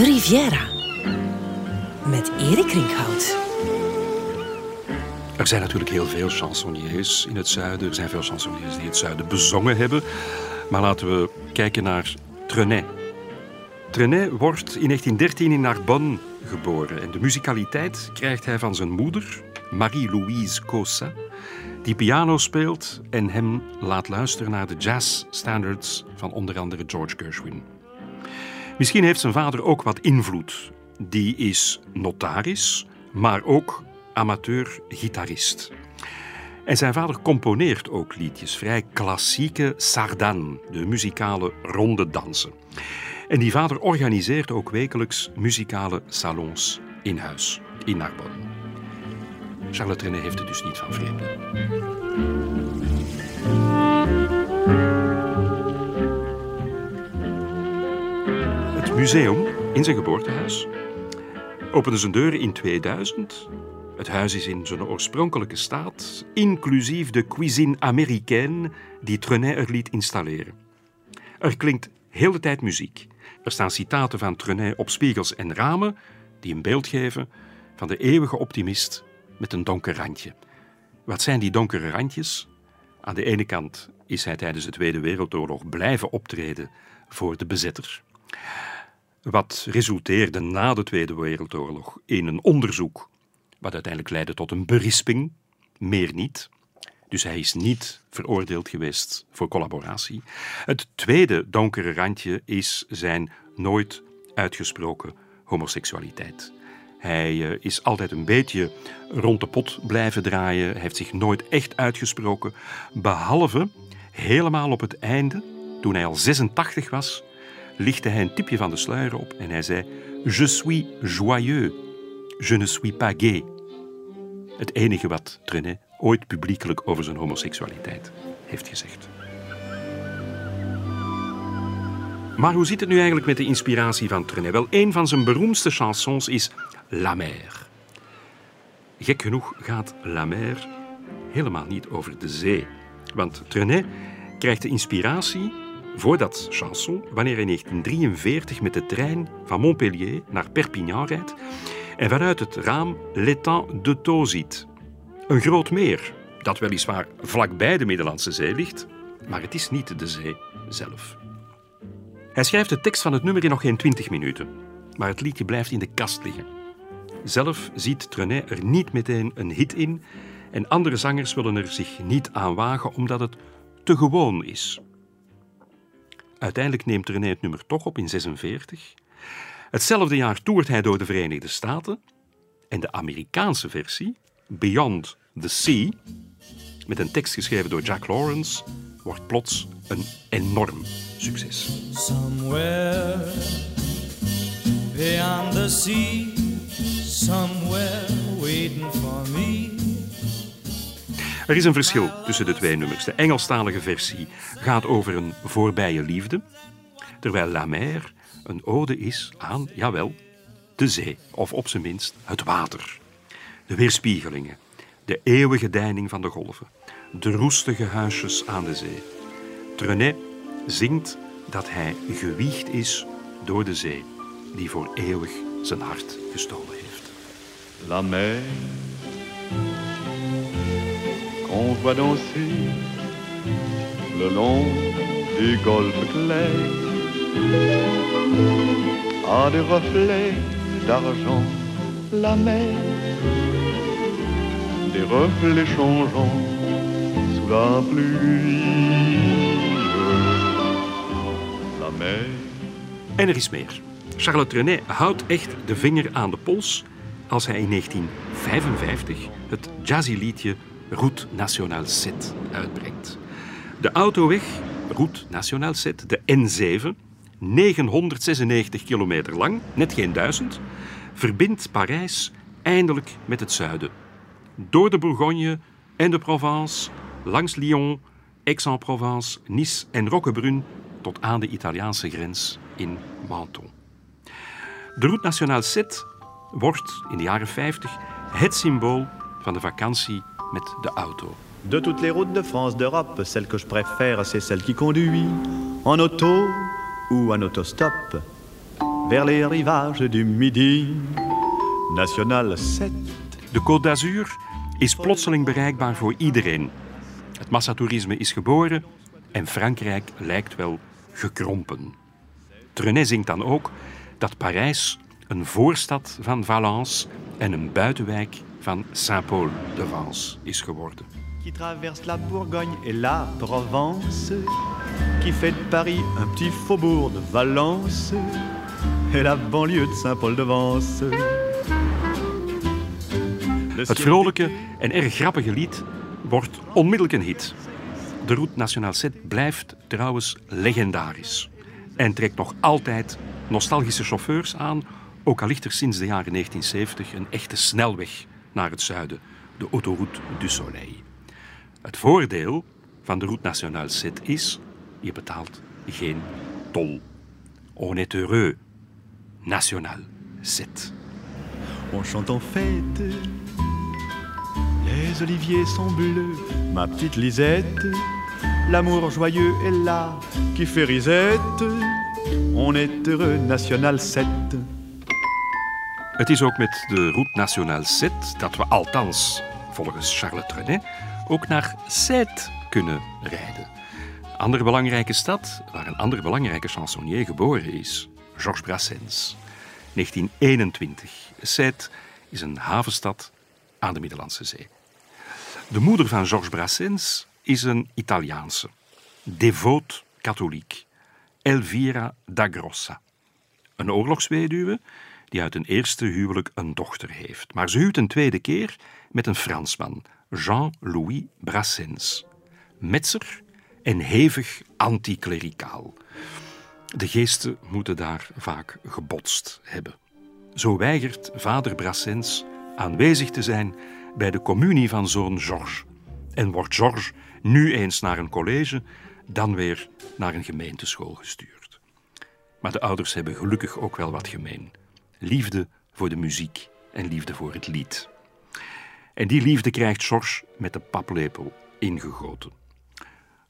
De Riviera. Met Erik Rinkhout. Er zijn natuurlijk heel veel chansonniers in het zuiden. Er zijn veel chansonniers die het zuiden bezongen hebben. Maar laten we kijken naar Trenet. Trenet wordt in 1913 in Narbonne geboren. En de muzikaliteit krijgt hij van zijn moeder, Marie-Louise Cosa, die piano speelt en hem laat luisteren naar de jazz standards van onder andere George Gershwin. Misschien heeft zijn vader ook wat invloed. Die is notaris, maar ook amateur-gitarist. En zijn vader componeert ook liedjes, vrij klassieke sardan, de muzikale ronde dansen. En die vader organiseert ook wekelijks muzikale salons in huis, in Narbonne. Charlotte René heeft het dus niet van vreemden. Museum in zijn geboortehuis opende zijn deuren in 2000. Het huis is in zijn oorspronkelijke staat, inclusief de cuisine américaine die Trenet er liet installeren. Er klinkt heel de tijd muziek. Er staan citaten van Trenet op spiegels en ramen die een beeld geven van de eeuwige optimist met een donker randje. Wat zijn die donkere randjes? Aan de ene kant is hij tijdens de Tweede Wereldoorlog blijven optreden voor de bezetter. Wat resulteerde na de Tweede Wereldoorlog in een onderzoek, wat uiteindelijk leidde tot een berisping, meer niet. Dus hij is niet veroordeeld geweest voor collaboratie. Het tweede donkere randje is zijn nooit uitgesproken homoseksualiteit. Hij eh, is altijd een beetje rond de pot blijven draaien. Hij heeft zich nooit echt uitgesproken. Behalve helemaal op het einde, toen hij al 86 was, lichtte hij een tipje van de sluier op en hij zei: Je suis joyeux, je ne suis pas gay. Het enige wat Trenet ooit publiekelijk over zijn homoseksualiteit heeft gezegd. Maar hoe zit het nu eigenlijk met de inspiratie van Trenet? Wel, een van zijn beroemdste chansons is La Mer. Gek genoeg gaat La Mer helemaal niet over de zee. Want Trenet krijgt de inspiratie voor dat chanson wanneer hij in 1943 met de trein van Montpellier naar Perpignan rijdt en vanuit het raam l'étang de Thau ziet. Een groot meer, dat weliswaar vlakbij de Middellandse Zee ligt, maar het is niet de zee zelf. Hij schrijft de tekst van het nummer in nog geen 20 minuten, maar het liedje blijft in de kast liggen. Zelf ziet Trenet er niet meteen een hit in en andere zangers willen er zich niet aan wagen omdat het te gewoon is. Uiteindelijk neemt René het nummer toch op in 46. Hetzelfde jaar toert hij door de Verenigde Staten en de Amerikaanse versie, Beyond the Sea, met een tekst geschreven door Jack Lawrence, wordt plots een enorm succes. Somewhere beyond the sea, somewhere waiting for me. Er is een verschil tussen de twee nummers. De Engelstalige versie gaat over een voorbije liefde, terwijl La Mer een ode is aan, jawel, de zee, of op zijn minst het water. De weerspiegelingen, de eeuwige deining van de golven, de roestige huisjes aan de zee. Trenet zingt dat hij gewiegd is door de zee, die voor eeuwig zijn hart gestolen heeft. La mer qu'on voit danser le long du golfe clair a des reflets d'argent la mer. Des reflets changeants sous la pluie. La mer. En er is meer. Charlotte René houdt echt de vinger aan de pols als hij in 1955 het jazzy liedje Route Nationale 7 uitbrengt. De autoweg Route Nationale 7, de N7, 996 kilometer lang, net geen duizend, verbindt Parijs eindelijk met het zuiden. Door de Bourgogne en de Provence, langs Lyon, Aix-en-Provence, Nice en Roquebrune tot aan de Italiaanse grens in Menton. De Route Nationale 7 wordt in de jaren 50 het symbool van de vakantie met de auto. De toutes les routes de France, d'Europe, celle que je préfère, c'est celle qui conduit en auto ou en autostop vers les rivages du Midi. National 7. De Côte d'Azur is plotseling bereikbaar voor iedereen. Het massatoerisme is geboren en Frankrijk lijkt wel gekrompen. Trenet zingt dan ook dat Parijs een voorstad van Valence en een buitenwijk van Saint-Paul-de-Vence is geworden. Qui traverse la Bourgogne et la Provence. Qui fait de Paris un petit faubourg de Valence. Et la banlieue de Saint-Paul-de-Vence. Het vrolijke en erg grappige lied wordt onmiddellijk een hit. De Route Nationale 7 blijft trouwens legendarisch en trekt nog altijd nostalgische chauffeurs aan, ook al ligt er sinds de jaren 1970 een echte snelweg naar het zuiden, de Autoroute du Soleil. Het voordeel van de Route Nationale 7 is, je betaalt geen tol. On est heureux. National 7. On chante en fête. Les oliviers sont bleus, ma petite Lisette. L'amour joyeux est là qui fait risette. On est heureux, National 7. Het is ook met de Route Nationale 7 dat we althans, volgens Charles Trenet, ook naar Sète kunnen rijden. Andere belangrijke stad waar een andere belangrijke chansonnier geboren is, Georges Brassens. 1921. Sète is een havenstad aan de Middellandse Zee. De moeder van Georges Brassens is een Italiaanse, devoot katholiek, Elvira da Grossa. Een oorlogsweduwe die uit een eerste huwelijk een dochter heeft. Maar ze huwt een tweede keer met een Fransman, Jean-Louis Brassens. Metser en hevig anticlericaal. De geesten moeten daar vaak gebotst hebben. Zo weigert vader Brassens aanwezig te zijn bij de communie van zoon Georges. En wordt Georges nu eens naar een college, dan weer naar een gemeenteschool gestuurd. Maar de ouders hebben gelukkig ook wel wat gemeen. Liefde voor de muziek en liefde voor het lied. En die liefde krijgt Georges met de paplepel ingegoten.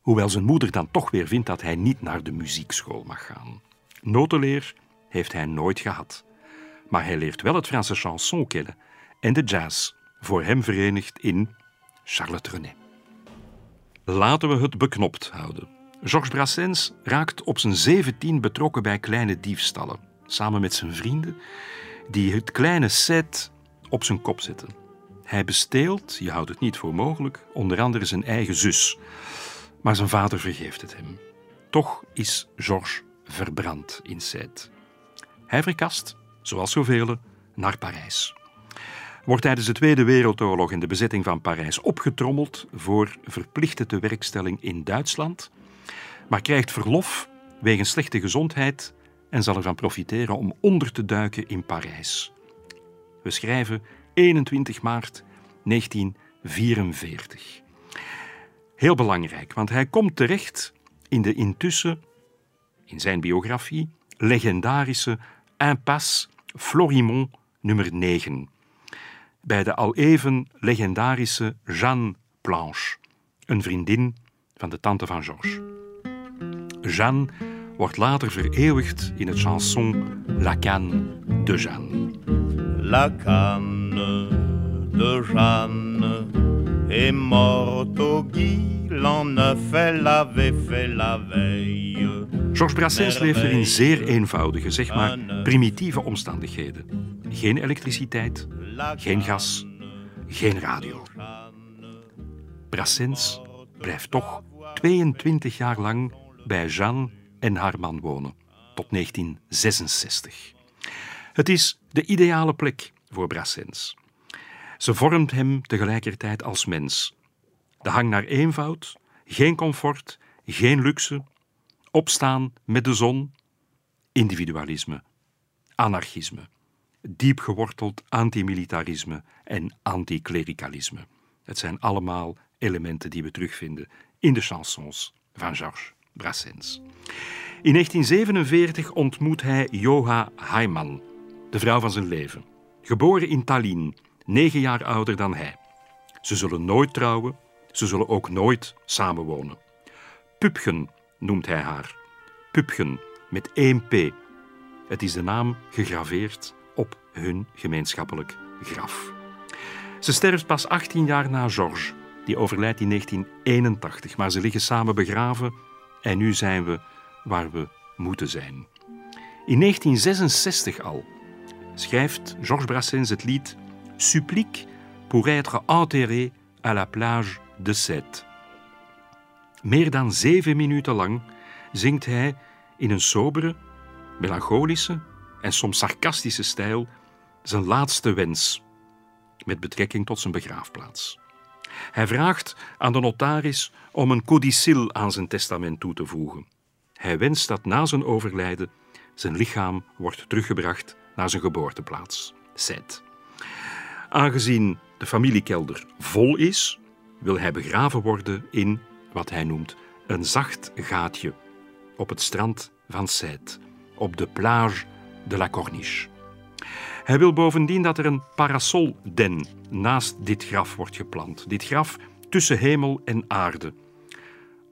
Hoewel zijn moeder dan toch weer vindt dat hij niet naar de muziekschool mag gaan. Notenleer heeft hij nooit gehad. Maar hij leert wel het Franse chanson kennen en de jazz, voor hem verenigd in Charles Trenet. Laten we het beknopt houden. Georges Brassens raakt op zijn zeventien betrokken bij kleine diefstallen, samen met zijn vrienden, die het kleine set op zijn kop zetten. Hij besteelt, je houdt het niet voor mogelijk, onder andere zijn eigen zus. Maar zijn vader vergeeft het hem. Toch is Georges verbrand in Sète. Hij verkast, zoals zoveel, naar Parijs. Wordt tijdens de Tweede Wereldoorlog in de bezetting van Parijs opgetrommeld voor verplichte tewerkstelling in Duitsland, maar krijgt verlof wegens slechte gezondheid en zal ervan profiteren om onder te duiken in Parijs. We schrijven 21 maart 1944. Heel belangrijk, want hij komt terecht in de intussen, in zijn biografie, legendarische Impasse Florimont nummer 9. Bij de al even legendarische Jeanne Planche, een vriendin van de tante van Georges. Jeanne wordt later vereeuwigd in het chanson La Canne de Jeanne. La canne de Jeanne est morte au neuf, elle avait fait la veille. Georges Brassens leefde in zeer eenvoudige, zeg maar primitieve omstandigheden. Geen elektriciteit, geen gas, geen radio. Brassens blijft toch 22 jaar lang bij Jeanne en haar man wonen, tot 1966. Het is de ideale plek voor Brassens. Ze vormt hem tegelijkertijd als mens. De hang naar eenvoud, geen comfort, geen luxe, opstaan met de zon, individualisme, anarchisme, diep geworteld antimilitarisme en anticlericalisme. Het zijn allemaal elementen die we terugvinden in de chansons van Georges In 1947 ontmoet hij Joha Heiman, de vrouw van zijn leven. Geboren in Tallinn, negen jaar ouder dan hij. Ze zullen nooit trouwen, ze zullen ook nooit samenwonen. Pupgen noemt hij haar. Pupgen met één P. Het is de naam gegraveerd op hun gemeenschappelijk graf. Ze sterft pas 18 jaar na Georges, die overlijdt in 1981, maar ze liggen samen begraven en nu zijn we waar we moeten zijn. In 1966 al schrijft Georges Brassens het lied Supplique pour être enterré à la plage de Sète. Meer dan zeven minuten lang zingt hij in een sobere, melancholische en soms sarcastische stijl zijn laatste wens met betrekking tot zijn begraafplaats. Hij vraagt aan de notaris om een codicil aan zijn testament toe te voegen. Hij wenst dat na zijn overlijden zijn lichaam wordt teruggebracht naar zijn geboorteplaats, Sète. Aangezien de familiekelder vol is, wil hij begraven worden in wat hij noemt een zacht gaatje op het strand van Sète, op de plage de la Corniche. Hij wil bovendien dat er een parasolden naast dit graf wordt geplant, dit graf tussen hemel en aarde,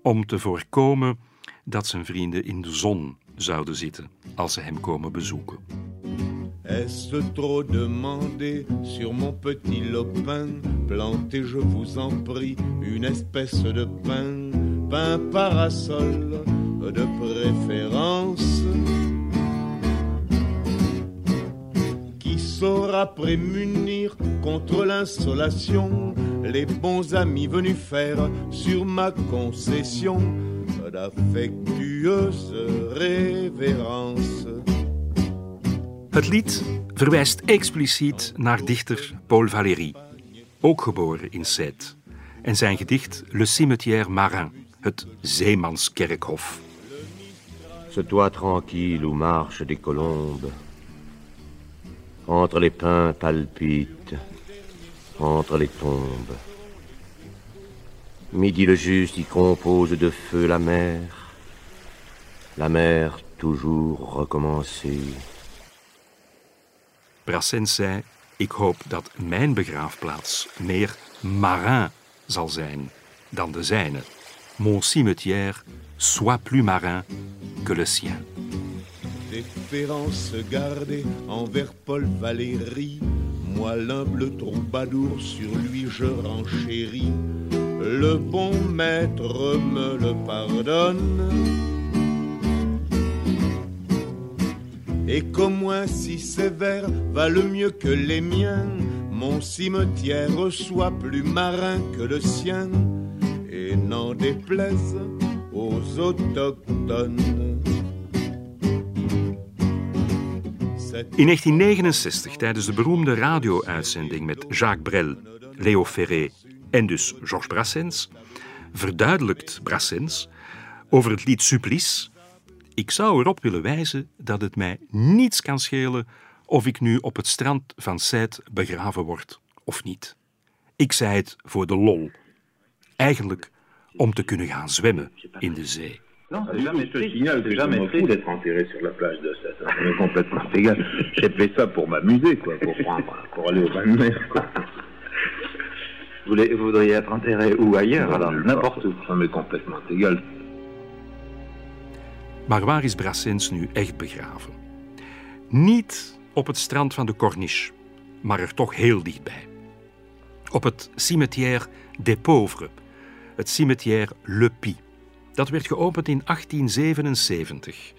om te voorkomen dat zijn vrienden in de zon zouden zitten als ze hem komen bezoeken. Est-ce trop demandé sur mon petit lopin? Plantez, je vous en prie, une espèce de pin, pin parasol de préférence, saura prémunir contre l'insolation les bons amis venus faire sur ma concession d'affectueuse révérence. Het lied verwijst expliciet naar dichter Paul Valéry, ook geboren in Sète, en zijn gedicht Le cimetière marin, het zeemanskerkhof. Ce toit tranquille où marchent des colombes, entre les pins palpitent, entre les tombes. Midi le juste y compose de feu la mer, la mer toujours recommencée. Brassens zei: Ik hoop dat mijn begraafplaats meer marin zal zijn dan de. Mon cimetière soit plus marin que le sien. Déférence gardée envers Paul Valéry, moi l'humble troubadour, sur lui je renchéris. Le bon maître me le pardonne. Et qu'au moins si sévère valent mieux que les miens, mon cimetière soit plus marin que le sien, et n'en déplaise aux autochtones. In 1969, tijdens de beroemde radio-uitzending met Jacques Brel, Léo Ferré en dus Georges Brassens, verduidelijkt Brassens over het lied Supplice. Ik zou erop willen wijzen dat het mij niets kan schelen of ik nu op het strand van Sète begraven word of niet. Ik zei het voor de lol. Eigenlijk om te kunnen gaan zwemmen in de zee. Non, jamais, je te signale que je m'en fous d'être enterré sur la plage de Sète. hein. On est complètement égal. J'ai fait ça pour m'amuser, quoi, pour prendre, pour aller au bain de mer, quoi. Vous voulez- vous voudriez être enterré où ailleurs alors N'importe où. Ça m'est complètement égal. Maar waar is Brassens nu echt begraven? Niet op het strand van de Corniche, maar er toch heel dichtbij. Op het cimetière des Pauvres, het cimetière Le Py. Dat werd geopend in 1877.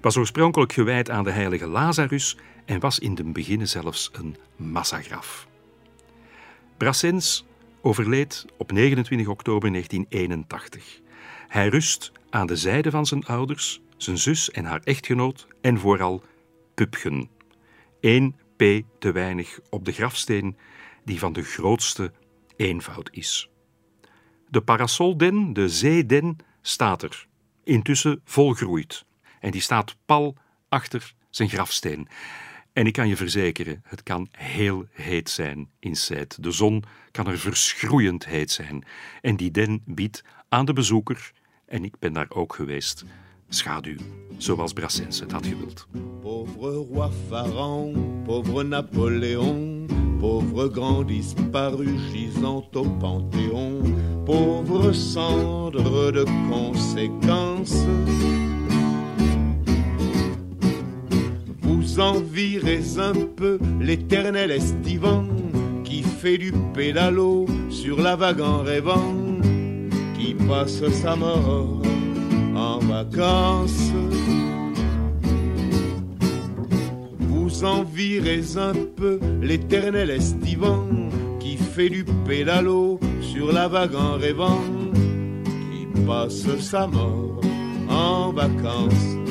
Was oorspronkelijk gewijd aan de heilige Lazarus en was in den beginnen zelfs een massagraf. Brassens overleed op 29 oktober 1981. Hij rust aan de zijde van zijn ouders, zijn zus en haar echtgenoot en vooral Pupgen. Eén P te weinig op de grafsteen die van de grootste eenvoud is. De parasolden, de zeeden, staat er, intussen volgroeid. En die staat pal achter zijn grafsteen. En ik kan je verzekeren, het kan heel heet zijn in Sète. De zon kan er verschroeiend heet zijn. En die den biedt aan de bezoeker, en ik ben daar ook geweest, schaduw, zoals Brassens het had gewild. Pauvre roi Pharaon, pauvre Napoléon, pauvre grand disparu gisant au Panthéon, pauvre cendre de conséquence. Vous envirez un peu l'éternel estivant qui fait du pédalo sur la vague en rêvant, qui passe sa mort en vacances. Vous envirez un peu l'éternel estivant qui fait du pédalo sur la vague en rêvant, qui passe sa mort en vacances.